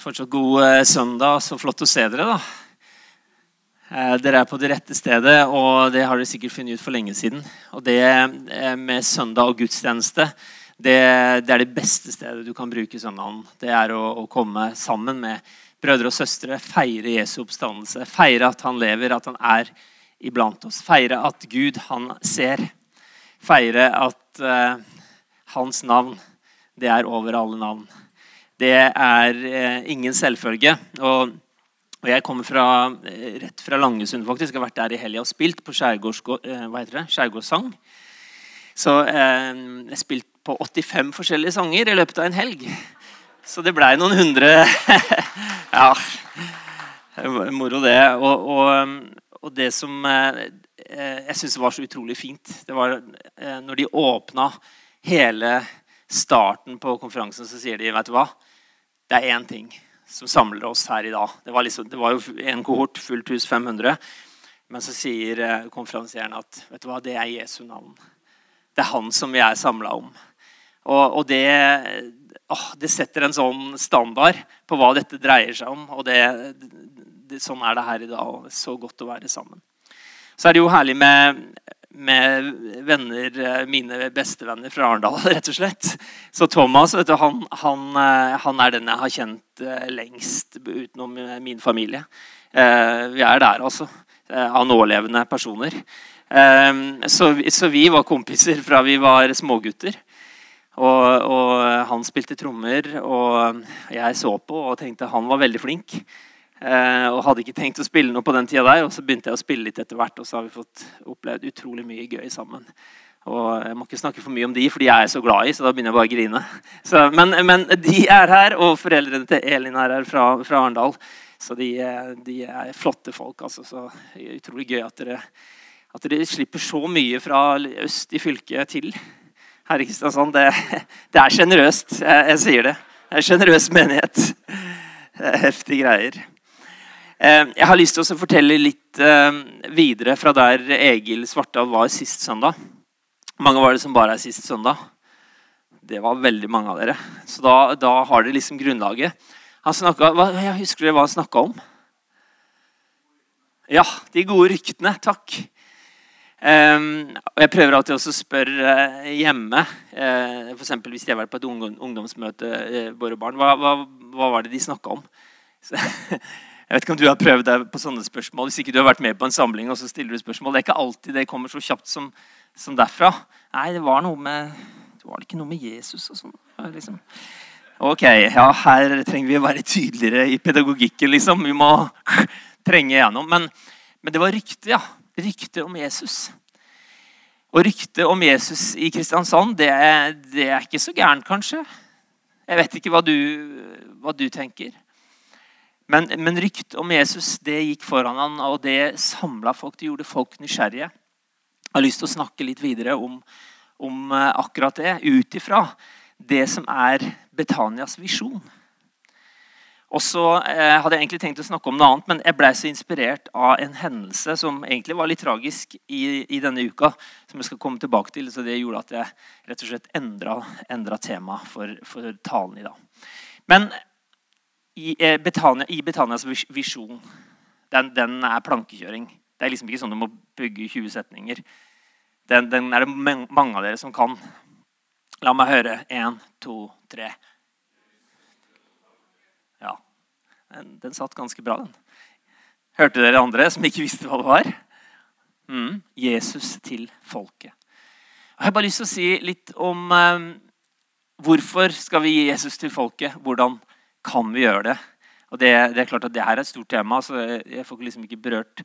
Fortsatt god eh, søndag. Så flott å se dere, da. Eh, dere er på det rette stedet, og det har dere sikkert funnet ut for lenge siden. Og det eh, med søndag og gudstjeneste, det, det er det beste stedet du kan bruke søndagen. Det er å, å komme sammen med brødre og søstre, feire Jesu oppstandelse. Feire at han lever, at han er iblant oss. Feire at Gud, han ser. Feire at uh, hans navn, det er over alle navn det er eh, ingen selvfølge. Og, og, jeg kommer fra, eh, rett fra Langesund, faktisk. Jeg har vært der i helga og spilt på eh, skjærgårdssang. Så eh, jeg spilte på 85 forskjellige sanger i løpet av en helg. Så det blei noen hundre Ja, moro det. Og, og, og det som eh, jeg syns var så utrolig fint, det var eh, når de åpna hele starten på konferansen, så sier de vet du hva? Det er én ting som samler oss her i dag. Det var, liksom, det var jo en kohort, fullt hus 500. Men så sier eh, konferansieren at vet du hva, det er Jesu navn. Det er han som vi er samla om. Og, og det, åh, det, setter en sånn standard på hva dette dreier seg om. Og det, det, sånn er det her i dag. Så godt å være sammen. Så er det jo herlig med med venner, eh, mine bestevenner fra Arendal, rett og slett. Så Thomas du, han, han, eh, han, er den jeg har kjent eh, lengst utenom min familie. Vi er der, altså. Av nålevende personer. Så, så vi var kompiser fra vi var smågutter. Og, og han spilte trommer, og jeg så på og tenkte han var veldig flink. Eh, og hadde ikke tenkt å spille noe på den tida der. Og så begynte jeg å spille litt etter hvert, og så har vi fått opplevd utrolig mye gøy sammen. Og Jeg må ikke snakke for mye om de, for de er jeg så glad i. så da begynner jeg bare å grine. Så, men, men, de er her, og foreldrene til Elin er her fra, fra Arendal. Så de, de, er flotte folk. altså, så Utrolig gøy at dere, at dere slipper så mye fra øst i fylket til her i Kristiansand. Det, det er sjenerøst. Jeg, jeg, sier det. Det er sjenerøs menighet. Heftige greier. Eh, jeg har lyst til å fortelle litt eh, videre fra der Egil Svartdal var sist søndag. Mange var det som bare er sist søndag? Det var veldig mange av dere. Så da, da har dere liksom grunnlaget. Han snakket, jeg husker dere hva han snakka om? Ja, de gode ryktene. Takk. Um, jeg prøver alltid også å spørre uh, hjemme, uh, f.eks. hvis de har vært på et ungdomsmøte, uh, våre barn, hva, hva, hva var det de snakka om? Så, Jeg vet ikke om du har prøvd deg på sånne spørsmål. Hvis ikke du har vært med på en samling, og så stiller du spørsmål. Det er ikke alltid det kommer så kjapt som, som derfra. Nei, det var noe med det var ikke noe med Jesus og sånn. Liksom. Ok, ja, her trenger vi å være tydeligere i pedagogikken, liksom. Vi må trenge igjennom. Men, men det var rykte, ja. Rykte om Jesus. Og ryktet om Jesus i Kristiansand, det, det er ikke så gærent, kanskje. Jeg vet ikke hva du, hva du tenker. Men, men ryktet om Jesus det gikk foran han, og det samla folk. Det gjorde folk nysgjerrige. Jeg har lyst til å snakke litt videre om, om eh, akkurat det, ut ifra det som er Betanias visjon. Og så eh, hadde jeg egentlig tenkt å snakke om noe annet, men jeg ble så inspirert av en hendelse som egentlig var litt tragisk i, i denne uka, som jeg skal komme tilbake til. Så det gjorde at jeg rett og slett endra, endra tema for, for talen i dag. Men i, eh, Betania, i Betanias visjon, den, den, er plankekjøring. Det er liksom ikke sånn du må bygge 20 setninger. Den, den er det mange av dere som kan. La meg høre. Én, to, tre. Ja. Den, den, satt ganske bra, den. Hørte dere andre som ikke visste hva det var? Mm. Jesus til folket. Jeg har bare lyst til å si litt om eh, hvorfor skal vi gi Jesus til folket. Hvordan kan vi gjøre det? Og det, det, er klart at det her er et stort tema, så jeg får liksom ikke berørt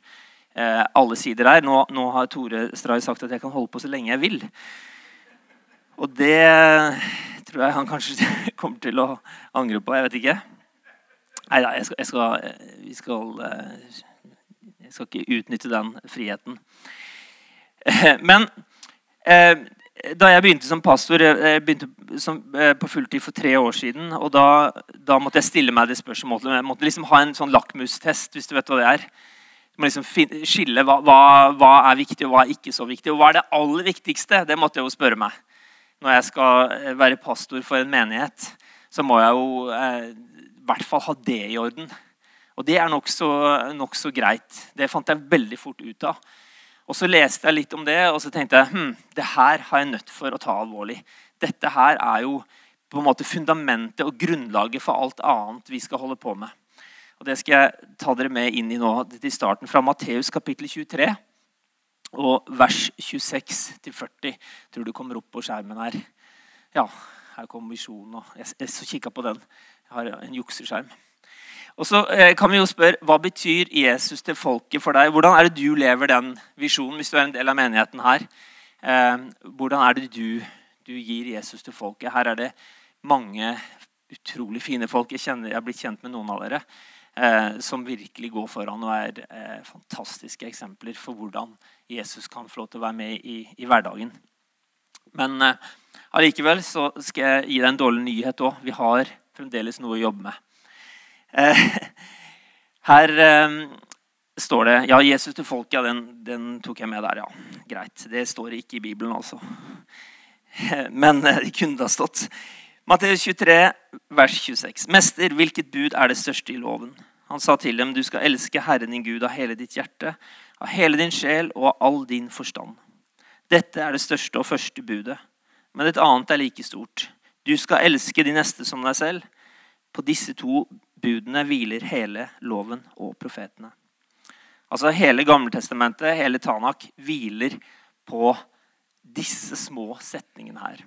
eh, alle sider her. Nå, nå, har Tore Stray sagt at jeg kan holde på så lenge jeg vil. Og det tror jeg han kanskje kommer til å angre på. Jeg vet ikke. Nei da, jeg jeg skal eh, Jeg skal ikke utnytte den friheten. Men eh, da jeg begynte som pastor jeg begynte som, eh, på fulltid for tre år siden, og da, da, måtte jeg stille meg det spørsmålet. Jeg måtte liksom ha en sånn lakmustest, hvis du vet hva det er. Du må liksom skille hva, hva, hva, er viktig, og hva er ikke så viktig. Og hva er det aller viktigste? Det måtte jeg jo spørre meg. Når jeg skal eh, være pastor for en menighet, så må jeg jo eh, hvert fall ha det i orden. Og det er nokså nok så greit. Det fant jeg veldig fort ut av. Og Så leste jeg litt om det, og så tenkte jeg hm, det her har jeg nødt for å ta alvorlig. Dette her er jo på en måte fundamentet og grunnlaget for alt annet vi skal holde på med. Og Det skal jeg ta dere med inn i nå til starten, fra Matteus kapittel 23 og vers 26 til 40. Jeg tror du kommer opp på skjermen her. Ja, her kommer visjonen. Jeg, jeg kikka på den. Jeg har en jukseskjerm. Og så eh, kan vi jo spørre, Hva betyr Jesus til folket for deg? Hvordan er det du lever den visjonen, hvis du er en del av menigheten her? Eh, hvordan er det du, du, gir Jesus til folket? Her er det mange utrolig fine folk. Jeg, kjenner, jeg har blitt kjent med noen av dere eh, som virkelig går foran og er fantastiske eksempler for hvordan Jesus kan få lov til å være med i, i hverdagen. Men allikevel så skal jeg gi deg en dårlig nyhet òg. Vi har fremdeles noe å jobbe med. Eh, her eh, står det Ja, Jesus til folket, ja, den, den, tok jeg med der, ja. Greit. Det står ikke i Bibelen, altså. Men eh, det kunne da stått. Matteus 23, vers 26. Mester, hvilket bud er det største i loven? Han sa til dem, du skal elske Herren din Gud av hele ditt hjerte, av hele din sjel og av all din forstand. Dette er det største og første budet. Men et annet er like stort. Du skal elske de neste som deg selv. På disse to budene hviler hele loven og profetene. Altså Hele Gammeltestamentet, hele Tanak, hviler på disse små setningene her.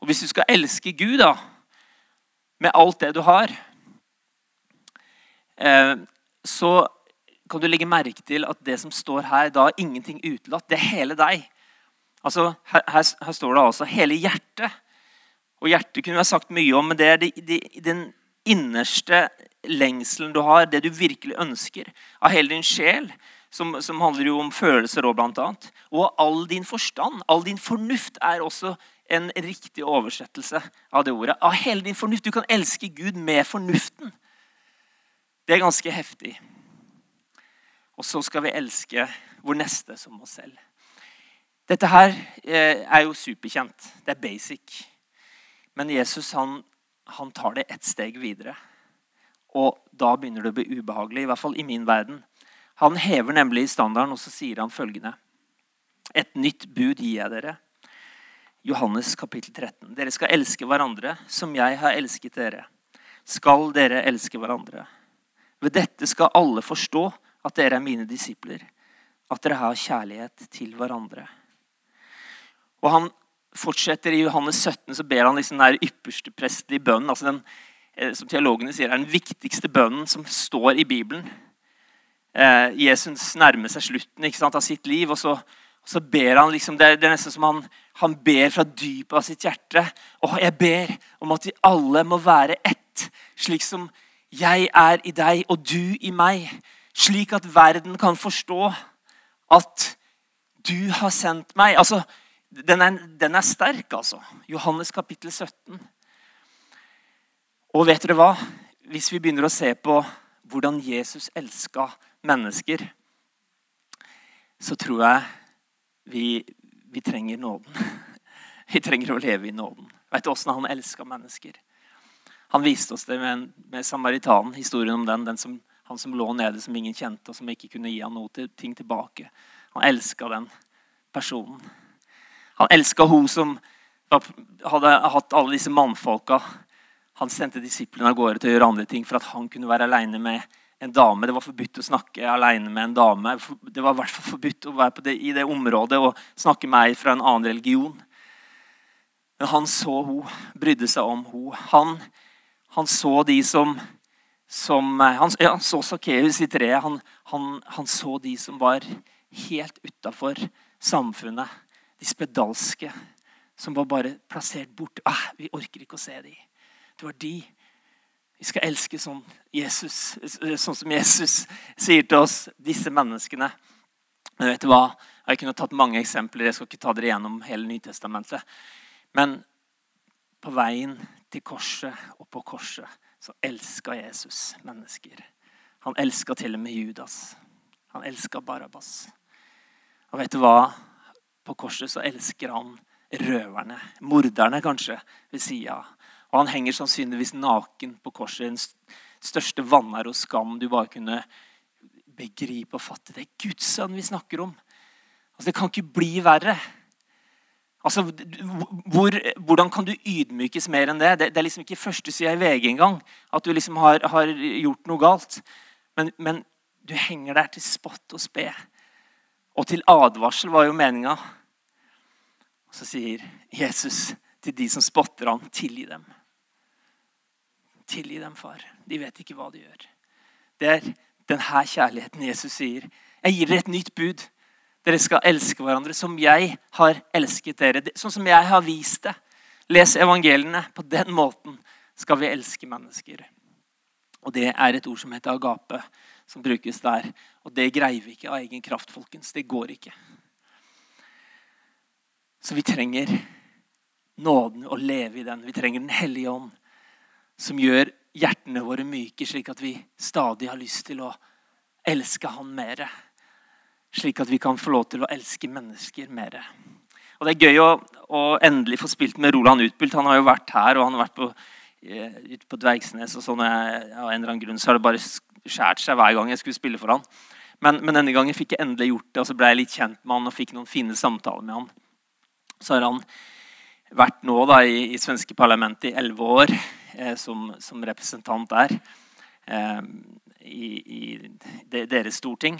Og hvis du skal elske Gud da, med alt det du har, eh, så kan du legge merke til at det som står her, da er ingenting utelatt. Det er hele deg. Altså, her, her, her står det altså hele hjertet. Og hjertet kunne vi ha sagt mye om, men det er det, det, den innerste lengselen du har, det du virkelig ønsker, av hele din sjel, som, som handler jo om følelser òg, annet, og all din forstand, all din fornuft, er også en riktig oversettelse av det ordet. Av hele din fornuft. Du kan elske Gud med fornuften. Det er ganske heftig. Og så skal vi elske vår neste som oss selv. Dette her eh, er jo superkjent. Det er basic. Men Jesus han, han tar det ett steg videre. Og da begynner det å bli ubehagelig, i hvert fall i min verden. Han hever nemlig standarden, og så sier han følgende.: Et nytt bud gir jeg dere. Johannes kapittel 13. Dere skal elske hverandre som jeg har elsket dere. Skal dere elske hverandre? Ved dette skal alle forstå at dere er mine disipler, at dere har kjærlighet til hverandre. Og han fortsetter I Johannes 17 så ber han liksom den ypperste prestelige bønnen. altså den Eh, som teologene sier, er den viktigste bønnen som står i Bibelen. Eh, Jesus nærmer seg slutten sant, av sitt liv, og så, og så ber han liksom, det, det, er nesten som han, han ber fra dypet av sitt hjerte. Og jeg ber om at vi alle må være ett, slik som jeg er i deg og du i meg. Slik at verden kan forstå at du har sendt meg. Altså, den er, den er sterk, altså. Johannes kapittel 17. Og vet dere hva? Hvis vi begynner å se på hvordan Jesus elska mennesker, så tror jeg vi, vi trenger nåden. Vi trenger å leve i nåden. Vet du åssen han elska mennesker? Han viste oss det med, med samaritanen, historien om den. den som, han som lå nede, som ingen kjente, og som ikke kunne gi ham noe til, ting tilbake. Han elska den personen. Han elska hun som hadde hatt alle disse mannfolka han sendte disiplene av gårde til å gjøre andre ting for at han kunne være alene med en dame. Det var forbudt å snakke alene med en dame. Det var i hvert fall forbudt å være det, i det området og snakke med ei fra en annen religion. Men han så hun, brydde seg om hun. Han, han så de som, som Han, ja, så Sakkeus i treet. Han, han, han, så de som var helt utafor samfunnet. De spedalske som var bare plassert bort. Ah, vi orker ikke å se dem. Det var de. Vi skal elske sånn, Jesus, sånn som Jesus sier til oss, disse menneskene. Men vet du hva? Jeg kunne tatt mange eksempler. Jeg skal ikke ta dere gjennom hele Nytestamentet. Men på veien til korset og på korset så elska Jesus mennesker. Han elska til og med Judas. Han elska Barabas. Og vet du hva? På korset så elsker han røverne, morderne kanskje, ved sida og han henger sannsynligvis naken på korset. den største vanære og skam du bare kunne begripe og fatte. Det er Guds sønn vi snakker om. Altså, det kan ikke bli verre. Altså, hvor, Hvordan kan du ydmykes mer enn det? Det, det er liksom ikke førstesida i VG engang. At du liksom har, har gjort noe galt. Men, men, du henger der til spott og spe. Og til advarsel var jo meninga. Så sier Jesus til de som spotter ham, tilgi dem. Tilgi dem, far. De vet ikke hva de gjør. Det er denne kjærligheten Jesus sier. Jeg gir dere et nytt bud. Dere skal elske hverandre som jeg har elsket dere. Sånn som jeg har vist det. Les evangeliene. På den måten skal vi elske mennesker. Og det er et ord som heter agape, som brukes der. Og det greier vi ikke av egen kraft, folkens. Det går ikke. Så vi trenger nåden å leve i den. Vi trenger Den hellige ånd, som gjør hjertene våre myke, slik at vi stadig har lyst til å elske Han mer. Slik at vi kan få lov til å elske mennesker mer. Og Det er gøy å, å endelig få spilt med Roland Utbult. Han har jo vært her og han har vært på, eh, ute på Dvergsnes. og sånn, Av en eller annen grunn så har det bare skjært seg hver gang jeg skulle spille for han. Men, men, denne gangen fikk jeg endelig gjort det, og så ble jeg litt kjent med han og fikk noen fine samtaler med han. Så har han vært nå da, i, i svenske parlamentet i elleve år eh, som, som, representant der. Eh, I, i deres storting.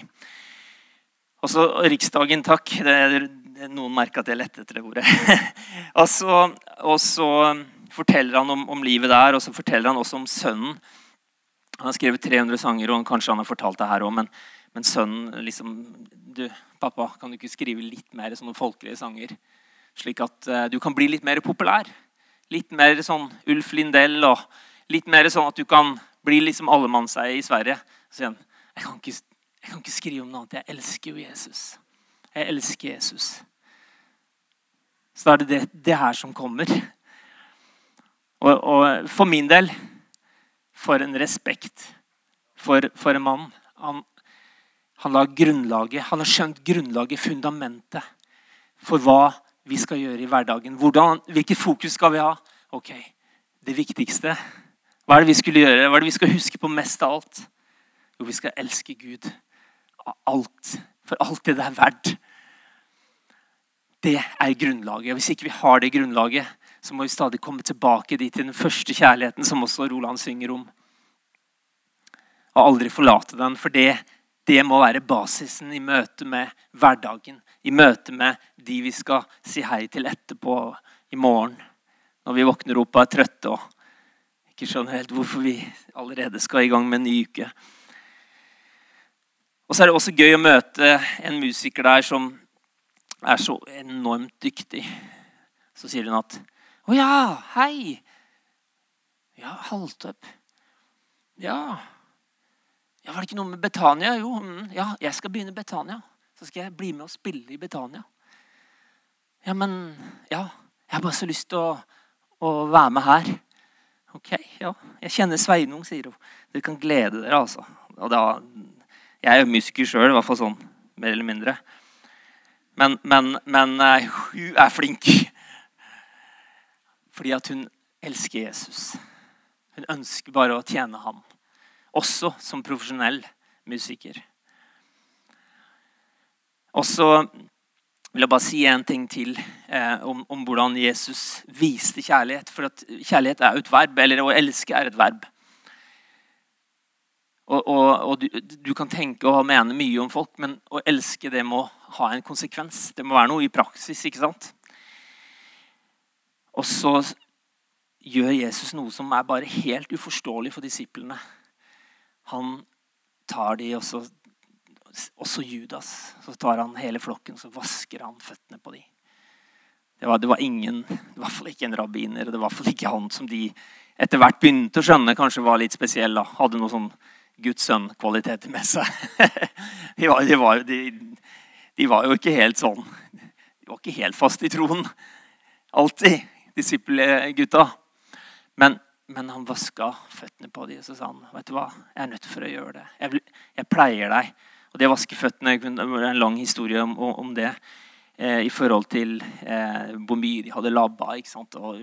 Og så Riksdagen, takk. Det det, noen merker at jeg lette etter det ordet. og, så, og, så, forteller han om, om, livet der, og så forteller han også om sønnen. Han har skrevet 300 sanger, og kanskje han har fortalt det her òg, men, men, sønnen liksom du, 'Pappa, kan du ikke skrive litt mer sånne folkelige sanger?' Slik at uh, du kan bli litt mer populær. Litt mer sånn Ulf Lindell og litt mer sånn at du kan bli liksom allemannseie i Sverige. Så igjen, jeg kan ikke jeg kan ikke skrive om noe annet. Jeg elsker jo Jesus. Jeg elsker Jesus. Så da er det det, det her som kommer. Og, og, for min del For en respekt for, for en mann. Han, han, la grunnlaget, han har skjønt grunnlaget, fundamentet, for hva vi skal gjøre i hverdagen. Hvordan, hvilket fokus skal vi ha? Ok, Det viktigste. Hva er det vi skulle gjøre? Hva er det vi skal huske på mest av alt? Jo, vi skal elske Gud alt. For alt det det er verdt. Det er grunnlaget. Hvis ikke vi har det grunnlaget, så må vi stadig komme tilbake dit til den første kjærligheten, som også Roland synger om. Og aldri forlate den. For det, det må være basisen i møte med hverdagen. I møte med de vi skal si hei til etterpå i morgen. Når vi våkner opp og er trøtte og ikke skjønner helt hvorfor vi allerede skal i gang med en ny uke. Og så er det også gøy å møte en musiker der som er så enormt dyktig. Så sier hun at 'Å ja, hei.' 'Ja, Haltøp.' Ja. ja. Var det ikke noe med Betania? Jo, mm, ja, jeg skal begynne Betania. Så skal jeg bli med og spille i Betania. Ja, men Ja, jeg har bare så lyst til å, å være med her. Ok, ja. Jeg kjenner Sveinung, sier hun. Dere kan glede dere, altså. Og da jeg er jo musiker sjøl, i hvert fall sånn mer eller mindre. Men, men, men uh, hun er flink. Fordi at hun elsker Jesus. Hun ønsker bare å tjene ham. Også som profesjonell musiker. Og så vil jeg bare si en ting til eh, om, om, hvordan Jesus viste kjærlighet. For at kjærlighet er jo et verb, eller å elske er et verb. Og, og, og du, du, kan tenke og mene mye om folk, men å elske det må ha en konsekvens. Det må være noe i praksis. ikke sant? Og så gjør Jesus noe som er bare helt uforståelig for disiplene. Han tar de, og så, også Judas. Så tar han hele flokken så vasker han føttene på de. Det var, det var ingen, i hvert fall ikke en rabbiner, og det var i hvert fall ikke han som de etter hvert begynte å skjønne kanskje var litt spesiell. da. Hadde noe sånn Guds sønn-kvaliteter med seg. De var, de, var, de, de var, jo ikke helt sånn De var ikke helt fast i troen. Alltid, disippelgutta. Men, men han vaska føttene på dem og så sa han, vet du hva, jeg er nødt for å gjøre det. Jeg, jeg pleier deg. Og det å vaske føttene det er en lang historie om, om det. Eh, I forhold til eh, hvor mye de hadde labba ikke sant? og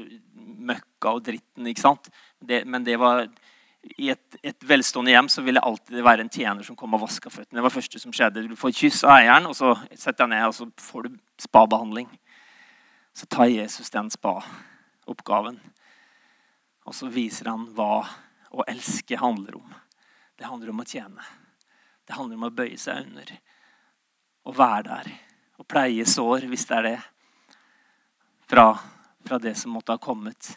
møkka og dritten. ikke sant? Det, men det var i et, et, velstående hjem så vil det alltid være en tjener som kom og vaska føttene. Det var det første som skjedde. Du får kyss av eieren, og så setter jeg ned og så får du spabehandling. Så tar Jesus den spa-oppgaven, og så viser han hva å elske handler om. Det handler om å tjene. Det handler om å bøye seg under. Å være der. Å pleie sår, hvis det er det. Fra, fra det som måtte ha kommet.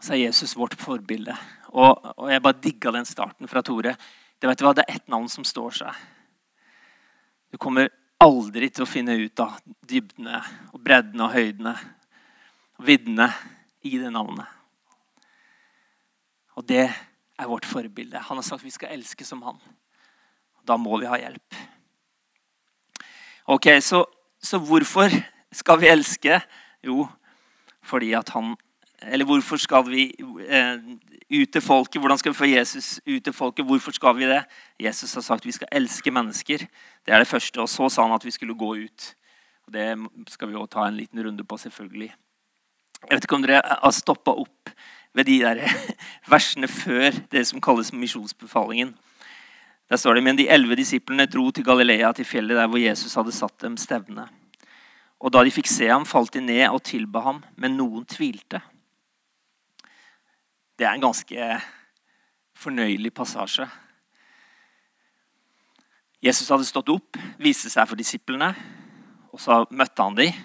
Så er Jesus vårt forbilde. Og, og jeg bare digga den starten fra Tore. Det, du hva, det er ett navn som står seg. Du kommer aldri til å finne ut av dybdene og breddene og høydene og viddene i det navnet. Og det er vårt forbilde. Han har sagt vi skal elske som han. Da må vi ha hjelp. Ok, Så, så hvorfor skal vi elske? Jo, fordi at han Eller hvorfor skal vi eh, ut til folket? Hvordan skal vi få Jesus ut til folket? Hvorfor skal vi det? Jesus har sagt vi skal elske mennesker. Det er det første. Og så sa han at vi skulle gå ut. Og Det skal vi også ta en liten runde på, selvfølgelig. Jeg vet ikke om dere har stoppa opp ved de der versene før det som kalles misjonsbefalingen. Der står det men de elleve disiplene dro til Galilea, til fjellet der hvor Jesus hadde satt dem stevne. Og da de fikk se ham, falt de ned og tilba ham, men noen tvilte. Det er en ganske fornøyelig passasje. Jesus hadde stått opp, viste seg for disiplene, og så møtte han dem.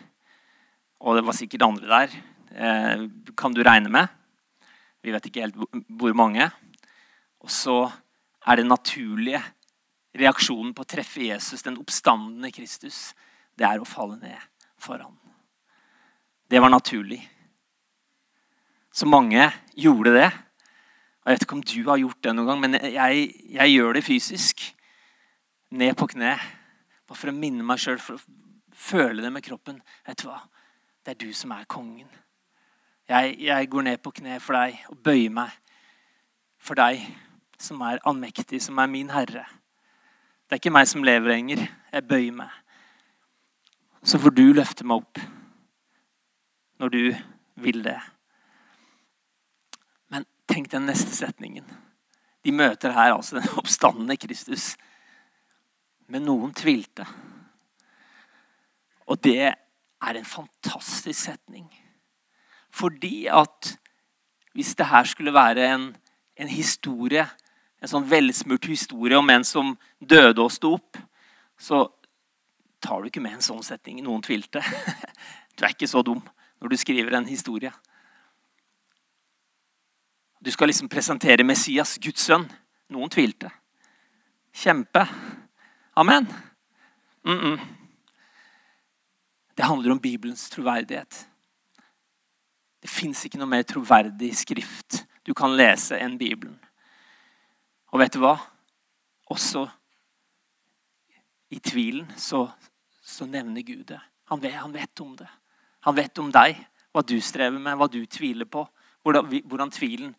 Og det var sikkert andre der. Eh, kan du regne med? Vi vet ikke helt hvor mange. Og så er den naturlige reaksjonen på å treffe Jesus, den oppstandende Kristus, det er å falle ned for ham. Det var naturlig. Så mange gjorde det. Jeg vet ikke om du har gjort det noen gang, men jeg, jeg gjør det fysisk. Ned på kne. Bare for å minne meg sjøl, for å føle det med kroppen. Vet du hva? Det er du som er kongen. Jeg, jeg, går ned på kne for deg og bøyer meg for deg som er allmektig, som er min herre. Det er ikke meg som lever lenger. Jeg bøyer meg. Så får du løfte meg opp når du vil det. Tenk den neste setningen. De møter her altså den oppstandende Kristus. Men noen tvilte. Og det er en fantastisk setning. Fordi at hvis det her skulle være en, en historie, en sånn velsmurt historie om en som døde og sto opp, så tar du ikke med en sånn setning. Noen tvilte. Du er ikke så dum når du skriver en historie. Du skal liksom presentere Messias, Guds sønn. Noen tvilte. Kjempe. Amen. Mm -mm. Det handler om Bibelens troverdighet. Det fins ikke noe mer troverdig skrift du kan lese enn Bibelen. Og vet du hva? Også i tvilen så, så nevner Gud det. Han vet, han vet, om det. Han vet om deg, hva du strever med, hva du tviler på. Hvordan, hvordan tvilen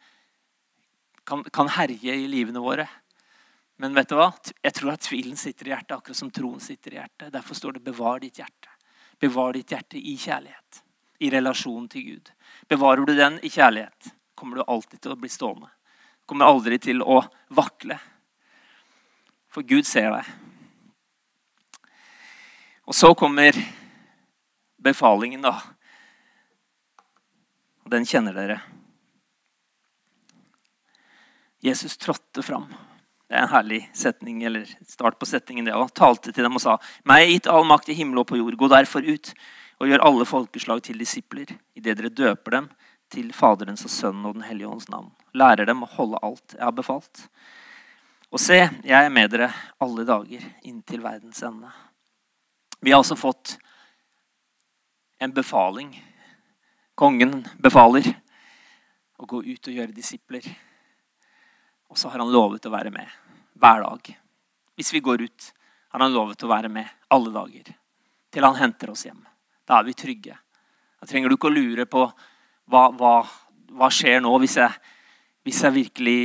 kan, kan herje i livene våre. Men vet du hva? jeg tror at tvilen sitter i hjertet, akkurat som troen sitter i hjertet. Derfor står det 'bevar ditt hjerte'. Bevar ditt hjerte i kjærlighet i relasjon til Gud. Bevarer du den i kjærlighet, kommer du alltid til å bli stående. Kommer aldri til å vakle. For Gud ser deg. Og så kommer befalingen, da. Og den kjenner dere. Jesus trådte fram. Det er en herlig setning, eller start på setningen. det også. Talte til dem og sa.: Meg er gitt all makt i himmel og på jord. Gå derfor ut og gjør alle folkeslag til disipler, idet dere døper dem til Faderens og Sønnen og Den hellige ånds navn. Lærer dem å holde alt jeg har befalt. Og se, jeg er med dere alle dager inntil verdens ende. Vi har altså fått en befaling. Kongen befaler å gå ut og gjøre disipler. Og så har han lovet å være med hver dag. Hvis vi går ut, har han lovet å være med alle dager. Til han henter oss hjem. Da er vi trygge. Da trenger du ikke å lure på hva, hva, hva skjer nå hvis jeg, hvis jeg virkelig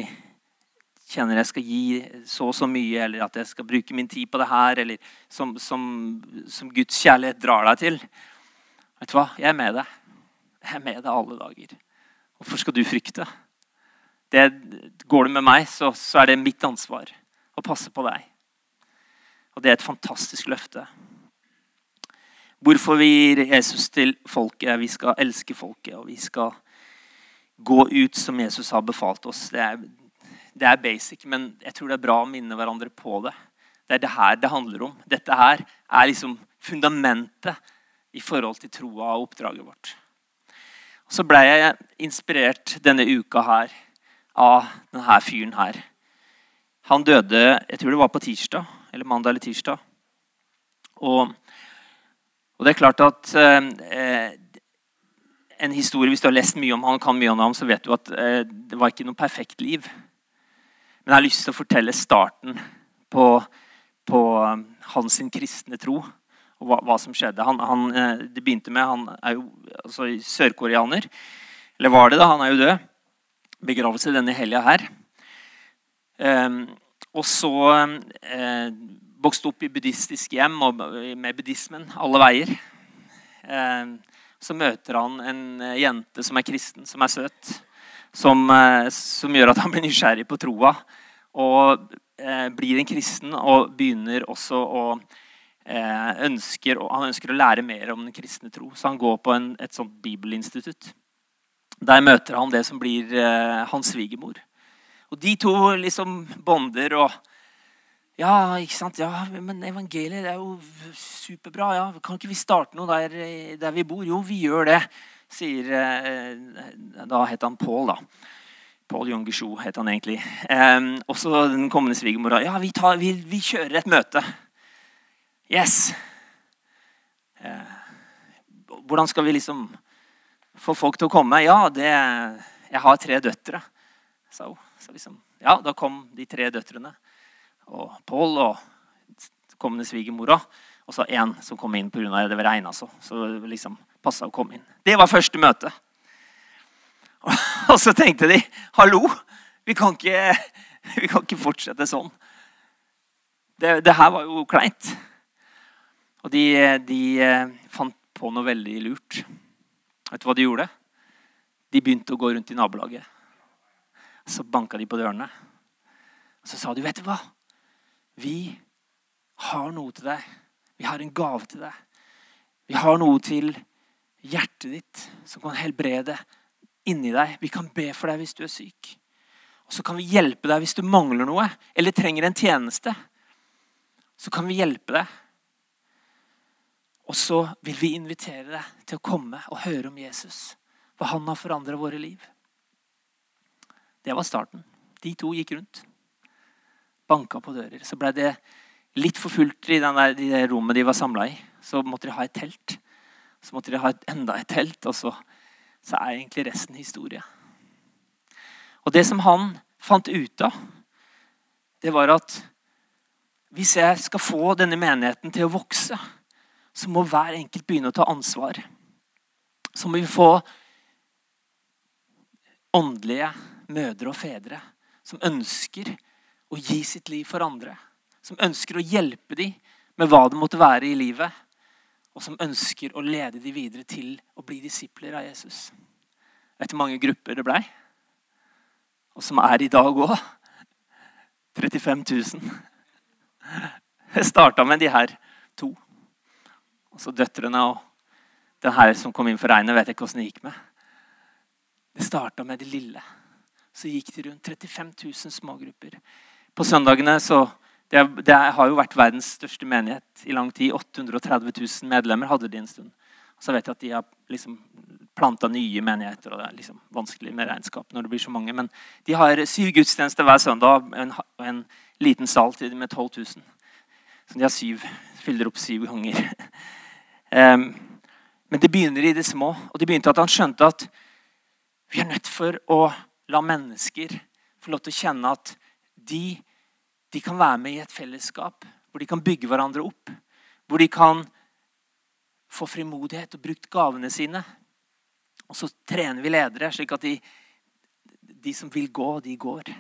kjenner jeg skal gi så og så mye, eller at jeg skal bruke min tid på det her, eller som, som, som Guds kjærlighet drar deg til. Vet du hva? Jeg er med deg. Jeg er med deg alle dager. Hvorfor skal du frykte? Det, går det med meg, så, så er det mitt ansvar å passe på deg. Og det er et fantastisk løfte. Hvorfor vi gir Jesus til folket. Vi skal elske folket, og vi skal gå ut som Jesus har befalt oss. Det er, det er basic, men jeg tror det er bra å minne hverandre på det. Det er det her det handler om. Dette her er liksom fundamentet i forhold til troa og oppdraget vårt. Så ble jeg inspirert denne uka her av denne fyren her. Han døde jeg tror det var på tirsdag, eller mandag eller tirsdag. Og, og det er klart at eh, en historie, Hvis du har lest mye om han, kan mye om ham, så vet du at eh, det var ikke noe perfekt liv. Men jeg har lyst til å fortelle starten på, på um, hans kristne tro og hva, hva som skjedde. Han, han, eh, det begynte med Han er jo altså, sørkoreaner. Eller var det, da? Han er jo død. Begravelse denne helga her. Um, og så eh, vokste opp i buddhistisk hjem med buddhismen alle veier. Eh, så møter han en eh, jente som er kristen, som er søt. Som, eh, som gjør at han blir nysgjerrig på troa. Og blir en kristen og begynner også å ønsker, han ønsker å lære mer om den kristne tro. Så han går på en, et sånt bibelinstitutt. Der møter han det som blir eh, hans svigermor. Og de to liksom bonder og Ja, ikke sant? Ja, men evangeliet er jo superbra. ja. Kan ikke vi starte noe der, der vi bor? Jo, vi gjør det, sier eh, Da het han Pål, da. Pål Jongersjo het han egentlig. Eh, også den kommende svigermora. Ja, vi, tar, vi, vi kjører et møte. Yes! Eh, hvordan skal vi liksom få folk til å komme? Ja, det, jeg har tre døtre, sa hun. Så liksom, ja, da kom de tre døtrene. Og Pål og kommende svigermora. Og så én som kom inn pga. det regna så. Så det liksom passa å komme inn. Det var første møte. Og så tenkte de hallo, vi kan ikke, vi kan ikke fortsette sånn. Det, det her var jo kleint. Og de, de, eh, fant på noe veldig lurt. Vet du hva de gjorde? De begynte å gå rundt i nabolaget. Så banka de på dørene. Så sa de, 'Vet du hva? Vi har noe til deg. Vi har en gave til deg. Vi har noe til hjertet ditt som kan helbrede inni deg. Vi kan be for deg hvis du er syk. Og så kan vi hjelpe deg hvis du mangler noe eller trenger en tjeneste. Så kan vi hjelpe deg. Og så vil vi invitere deg til å komme og høre om Jesus. For han har forandret våre liv. Det var starten. De to gikk rundt. Banka på dører. Så ble det litt for fullt i der, det rommet de var samla i. Så måtte de ha et telt. Så måtte de ha et, enda et telt. Og så, så er egentlig resten historie. Og det som han fant ut av, det var at hvis jeg skal få denne menigheten til å vokse så må hver enkelt begynne å ta ansvar. Så må vi få åndelige mødre og fedre som ønsker å gi sitt liv for andre. Som ønsker å hjelpe dem med hva det måtte være i livet. Og som ønsker å lede dem videre til å bli disipler av Jesus. Vet du hvor mange grupper det blei? Og som er i dag òg? 35 000. Jeg starta med de her to. Og så døtrene og den her som kom inn for regnet, vet jeg ikke åssen det gikk med. Det starta med det lille. Så gikk det rundt 35 000 smågrupper. På søndagene så det, det, har jo vært verdens største menighet i lang tid. 830 000 medlemmer hadde de en stund. Så vet jeg at de har liksom planta nye menigheter, og det er liksom vanskelig med regnskap når det blir så mange. Men de har syv gudstjenester hver søndag og en, en, liten sal til med 12 000. Så de har syv, fyller opp syv ganger. men det begynner i det små. Og det begynte at han skjønte at vi er nødt for å la mennesker få lov til å kjenne at de, de kan være med i et fellesskap hvor de kan bygge hverandre opp. Hvor de kan få frimodighet og brukt gavene sine. Og så trener vi ledere, slik at de, de som vil gå, de går.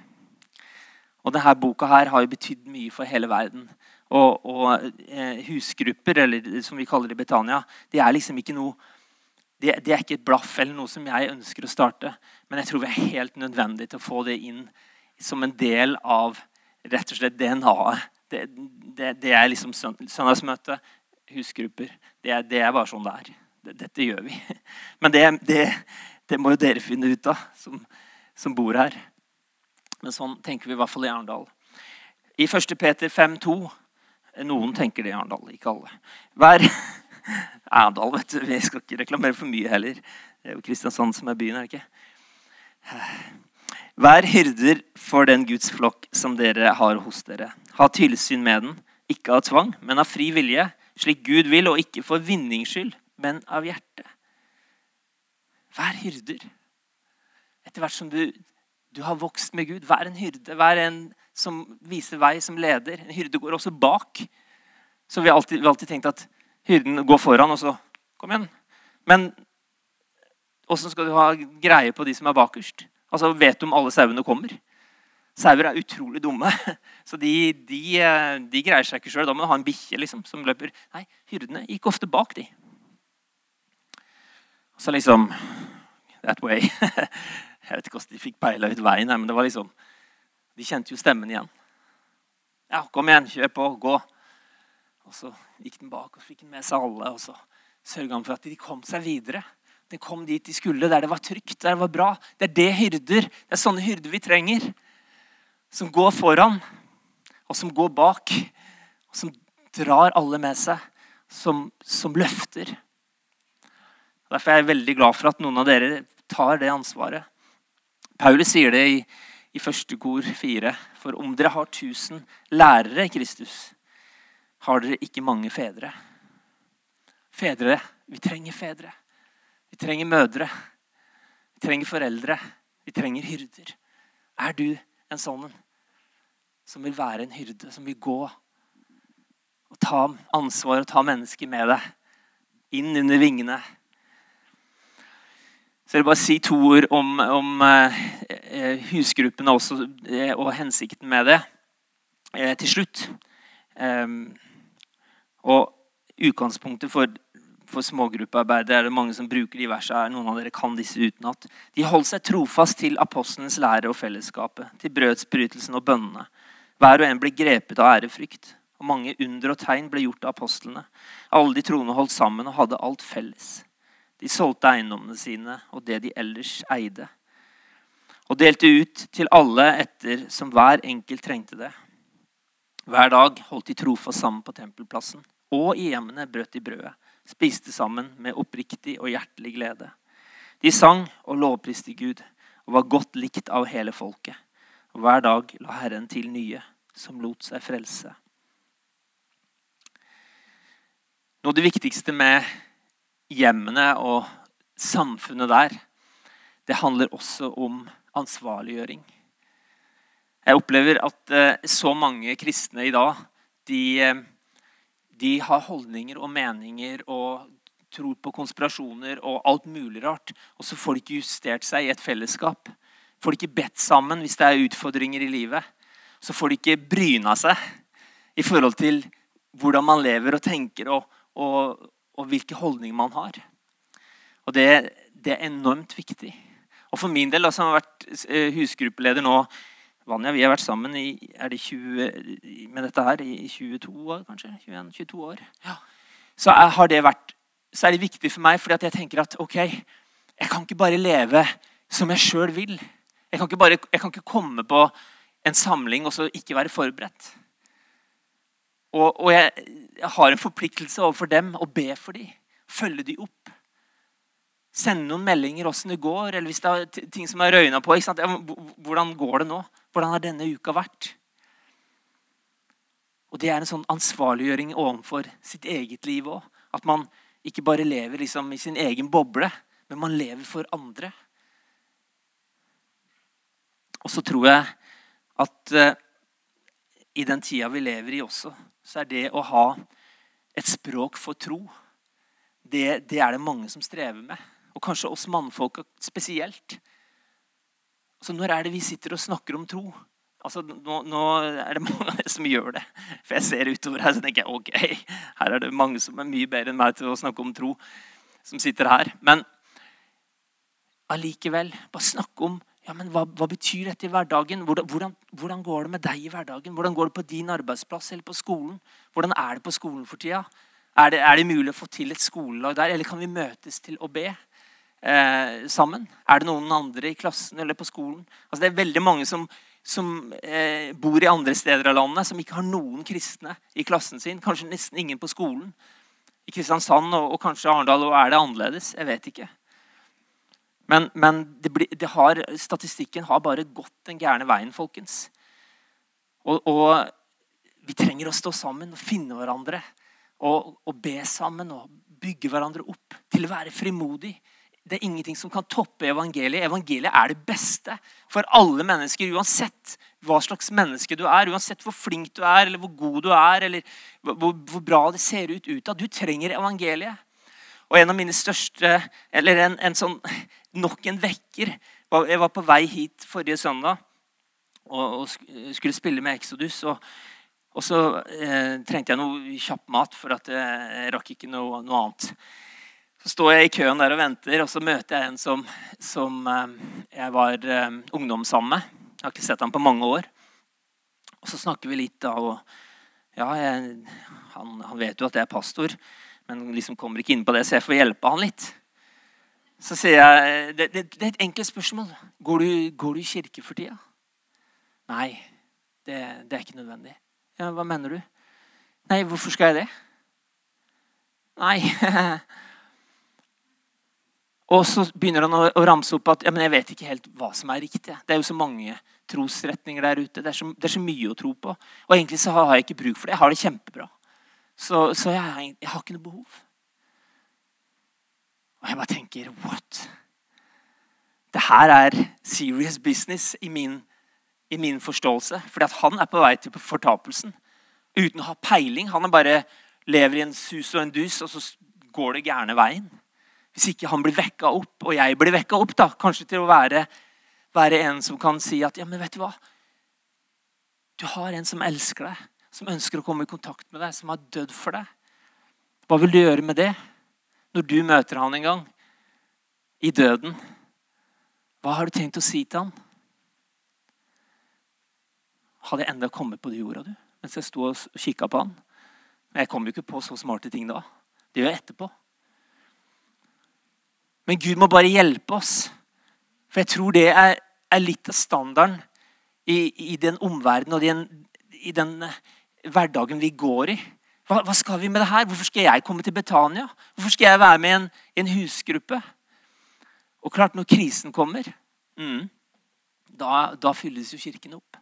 Og denne boka her har jo betydd mye for hele verden. Og, og eh, husgrupper, eller som vi kaller det i Betania, det er liksom ikke noe det, det, er ikke et blaff eller noe som jeg ønsker å starte. Men jeg tror vi er helt nødvendig til å få det inn som en del av rett og slett DNA-et. Det, det, det, er liksom søndagsmøte, husgrupper. Det det er, bare sånn det er. Dette gjør vi. Men det, må jo dere finne ut av, som, som bor her. Men sånn tenker vi i hvert fall i Arendal. I 1. Peter 5,2 Noen tenker det i Arendal, ikke alle. Hver Arendal, vet du. Vi skal ikke reklamere for mye heller. Det er jo Kristiansand som er byen, er det ikke? Vær hyrder for den Guds flokk som dere har hos dere. Ha tilsyn med den, ikke av tvang, men av fri vilje, slik Gud vil, og ikke for vinnings skyld, men av hjertet. Vær hyrder. Etter hvert som du du har vokst med Gud. Vær en hyrde. Vær en som viser vei, som leder. En hyrde går også bak. Så vi har alltid, alltid tenkt at hyrden går foran, og så Kom igjen. Men åssen skal du ha greie på de som er bakerst? Altså, Vet du om alle sauene kommer? Sauer er utrolig dumme. Så de, de, de greier seg ikke sjøl. Da må du ha en bikkje liksom, som løper. Nei, hyrdene gikk ofte bak, de. Så liksom That way. Jeg vet ikke hvordan de fikk peila ut veien, men det var liksom, de kjente jo stemmen igjen. Ja, kom igjen, kjør på, gå. Og så gikk den bak, og fikk den med seg alle. Og så sørga han for at de kom seg videre. De kom dit de skulle, der det var trygt, der det var bra. Det er det hyrder. Det er sånne hyrder vi trenger. Som går foran, og som går bak. Og som drar alle med seg. Som, som løfter. Derfor er jeg veldig glad for at noen av dere tar det ansvaret. Paulus sier det i, i første kor fire. For om dere har tusen lærere i Kristus, har dere ikke mange fedre. Fedre. Vi trenger fedre. Vi trenger mødre. Vi trenger foreldre. Vi trenger hyrder. Er du en sånn som vil være en hyrde, som vil gå og ta ansvar og ta mennesker med deg inn under vingene? Så jeg vil bare si to ord om, om uh, husgruppene også, uh, og hensikten med det til slutt. Um, og utgangspunktet for, for smågruppearbeidet er det mange som bruker de versene. Noen av dere kan disse utenat. De holdt seg trofast til apostlenes lære og fellesskapet, til brødsbrytelsen og bønnene. Hver og en ble grepet av ærefrykt. Og mange under og tegn ble gjort av apostlene. Alle de troende holdt sammen og hadde alt felles. De solgte eiendommene sine og det de ellers eide, og delte ut til alle etter som hver enkelt trengte det. Hver dag holdt de trofast sammen på tempelplassen, og i hjemmene brøt de brødet, spiste sammen med oppriktig og hjertelig glede. De sang og lovpriste Gud og var godt likt av hele folket. Og hver dag la Herren til nye, som lot seg frelse. Noe av det viktigste med hjemmene og samfunnet der, det handler også om ansvarliggjøring. Jeg opplever at eh, så mange kristne i dag de, eh, de har holdninger og meninger og tror på konspirasjoner og alt mulig rart. Og så får de ikke justert seg i et fellesskap. Får de ikke bedt sammen hvis det er utfordringer i livet. Så får de ikke bryna seg i forhold til hvordan man lever og tenker, og, og, og hvilke holdninger man har. Og det, det, er enormt viktig. Og for min del, som har vært eh, husgruppeleder nå Vanja, vi har vært sammen i er det 20, med dette her i 22 år, kanskje? 21-22 år. Ja. Så, det vært, så er det viktig for meg, fordi jeg tenker at ok, jeg kan ikke bare leve som jeg sjøl vil. Jeg kan, bare, jeg kan, ikke komme på en samling og så ikke være forberedt. Og, og jeg, jeg, har en forpliktelse overfor dem å be for dem. Følge dem opp. Sende noen meldinger åssen det går, eller hvis det er ting som er røyna på. Hvordan går det nå? Hvordan har denne uka vært? Og Det er en sånn ansvarliggjøring overfor sitt eget liv òg. At man ikke bare lever liksom i sin egen boble, men man lever for andre. Og så tror jeg at uh, i den tida vi lever i også, så er det å ha et språk for tro det, det, er det mange som strever med. Og kanskje oss mannfolk spesielt. Så når er det vi sitter og snakker om tro? Altså, nå, nå er det mange av dere som gjør det. For jeg ser utover her så tenker jeg, ok, her er det mange som er mye bedre enn meg til å snakke om tro. som sitter her. Men allikevel, bare snakke om ja, men hva, hva, betyr dette i hverdagen? Hvordan, hvordan, går det med deg i hverdagen? Hvordan går det på din arbeidsplass eller på skolen? Hvordan er det på skolen for tida? Er det, er det mulig å få til et skolelag der, eller kan vi møtes til å be eh, sammen? Er det noen andre i klassen eller på skolen? Altså, det er veldig mange som, som eh, bor i andre steder av landet, som ikke har noen kristne i klassen sin. Kanskje nesten ingen på skolen. I Kristiansand og, og kanskje Arendal og er det annerledes. Jeg vet ikke. Men, men det blir, det har, statistikken har bare gått den gærne veien, folkens. Og, og, vi trenger å stå sammen og finne hverandre. Og, og, be sammen og bygge hverandre opp til å være frimodig. Det er ingenting som kan toppe evangeliet. Evangeliet er det beste for alle mennesker. Uansett hva slags menneske du er, uansett hvor flink du er, eller hvor god du er, eller hvor, hvor bra det ser ut utad. Du trenger evangeliet. Og en av mine største Eller en, en sånn nok en vekker. Jeg var på vei hit forrige søndag og, skulle spille med Exodus. Og, og så eh, trengte jeg noe kjapp mat, for at jeg rakk ikke noe, noe, annet. Så står jeg i køen der og venter, og så møter jeg en som, som eh, jeg var eh, ungdom sammen med. Jeg har ikke sett ham på mange år. Og så snakker vi litt, da. Og ja, jeg, han, han, vet jo at jeg er pastor, men liksom kommer ikke inn på det, så jeg får hjelpe han litt. Så sier jeg det, det, det er et enkelt spørsmål. Går du, går du i kirke for tida? Nei, det, det, er ikke nødvendig. Ja, Hva mener du? Nei, hvorfor skal jeg det? Nei Og så begynner han å ramse opp at ja, men jeg vet ikke helt hva som er riktig. Det er jo så mange trosretninger der ute. Det er så, det er så mye å tro på. Og egentlig så har jeg ikke bruk for det. Jeg har det kjempebra. Så, så jeg, jeg har ikke noe behov. Og jeg bare tenker What? Det her er serious business i min, i min forståelse. Fordi at han er på vei til fortapelsen uten å ha peiling. Han bare lever i en sus og en dus, og så går det gærne veien. Hvis ikke han blir vekka opp, og jeg blir vekka opp, da, kanskje til å være, være en som kan si at ja, men vet du hva? Du har en som elsker deg, som ønsker å komme i kontakt med deg, som har dødd for deg. Hva vil du gjøre med det? Når du møter han en gang i døden, hva har du tenkt å si til han? Hadde jeg enda kommet på det jorda, du, mens jeg sto og kikka på han? Men jeg kom jo ikke på så smarte ting da. Det gjør jeg etterpå. Men Gud må bare hjelpe oss. For jeg tror det er, er litt av standarden i, i den omverdenen og den, i den hverdagen vi går i. Hva, hva, skal vi med det her? Hvorfor skal jeg komme til Betania? Hvorfor skal jeg være med i en, en, husgruppe? Og klart, når krisen kommer, mm, da, da, fylles jo kirken opp.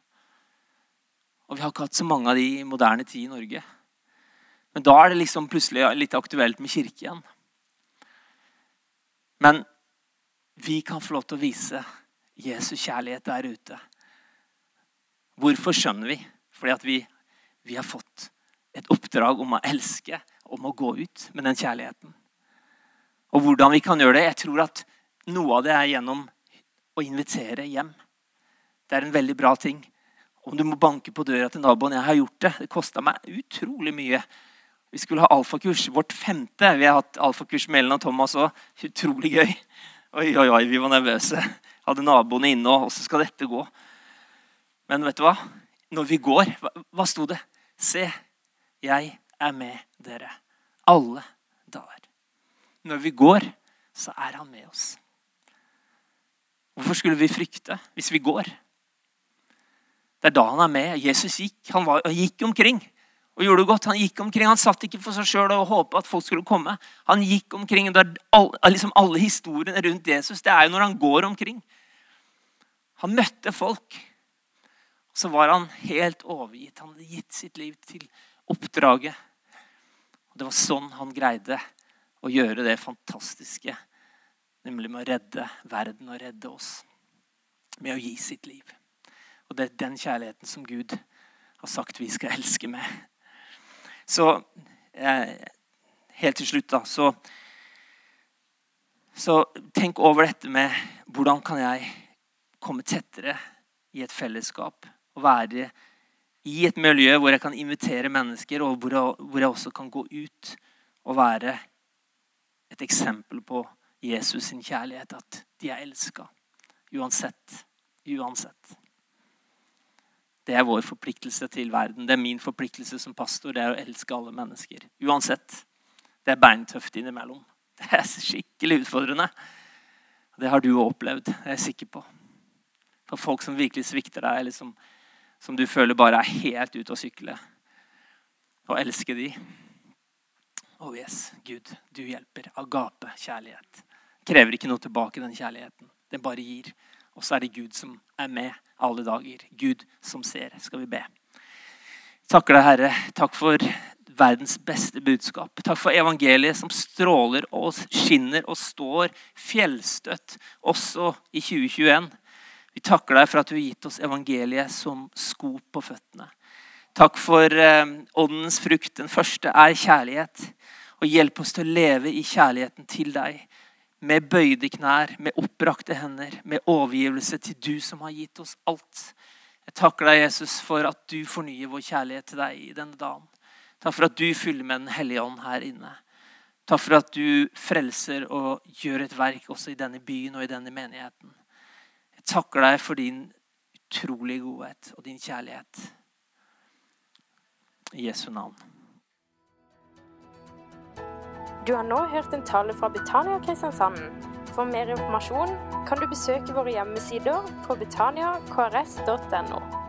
Og vi har ikke hatt så mange av de i moderne tid i Norge. Men da er det liksom plutselig litt aktuelt med kirke igjen. Men vi kan få lov til å vise Jesus kjærlighet der ute. Hvorfor skjønner vi? Fordi at vi, vi har fått et oppdrag om å elske, om å gå ut med den kjærligheten. Og hvordan vi kan gjøre det? Jeg tror at noe av det er gjennom å invitere hjem. Det er en veldig bra ting. Om du må banke på døra til naboen. Jeg har gjort det. Det kosta meg utrolig mye. Vi skulle ha alfakurs. Vårt femte. Vi har hatt alfakurs med Ellen og Thomas òg. Utrolig gøy. Oi, oi, oi, vi var nervøse. Hadde naboene inne, og så skal dette gå? Men vet du hva? Når vi går, hva, hva sto det? Se, 'Jeg er med dere alle dager'. Når vi går, så er han med oss. Hvorfor skulle vi frykte hvis vi går? Det er da han er med. Jesus gikk. Han, var, han gikk omkring og gjorde det godt. Han gikk omkring, han satt ikke for seg sjøl og håpet at folk skulle komme. Han gikk omkring. Det er all, liksom alle historiene rundt Jesus det er jo når han går omkring. Han møtte folk. Så var han helt overgitt. Han hadde gitt sitt liv til oppdraget. Og Det var sånn han greide å gjøre det fantastiske, nemlig med å redde verden og redde oss. Med å gi sitt liv. Og det er den kjærligheten som Gud har sagt vi skal elske med. Så eh, helt til slutt, da, så, så tenk over dette med hvordan kan jeg komme tettere i et fellesskap og være i et miljø hvor jeg kan invitere mennesker, og hvor jeg, hvor jeg også kan gå ut og være et eksempel på Jesus sin kjærlighet. At de er elska. Uansett. Uansett. Det er vår forpliktelse til verden. Det er min forpliktelse som pastor. Det er å elske alle mennesker. Uansett. Det er beintøft innimellom. Det er skikkelig utfordrende. Det har du opplevd, det er jeg sikker på. For folk som virkelig svikter deg, eller som, som du føler bare er helt ute å sykle. Og elske de. Oh yes, Gud, du hjelper. Agape, kjærlighet. Krever ikke noe tilbake, den kjærligheten. Den bare gir. Og så er det Gud som er med alle dager. Gud som ser, skal vi be. Takker deg, Herre. Takk for verdens beste budskap. Takk for evangeliet som stråler og skinner og står fjellstøtt også i 2021. Vi takker deg for at du har gitt oss evangeliet som sko på føttene. Takk for eh, åndens frukt. Den første er kjærlighet. Og hjelp oss til å leve i kjærligheten til deg. Med bøyde knær, med oppbrakte hender, med overgivelse til du som har gitt oss alt. Jeg takker deg, Jesus, for at du fornyer vår kjærlighet til deg i denne dagen. Takk for at du fyller med Den hellige ånd her inne. Takk for at du frelser og gjør et verk også i denne byen og i denne menigheten. Takker deg for din utrolige godhet og din kjærlighet. I Jesu navn. Du har nå hørt en tale fra Betania Kristiansand. For mer informasjon kan du besøke våre hjemmesider på betaniakrs.no.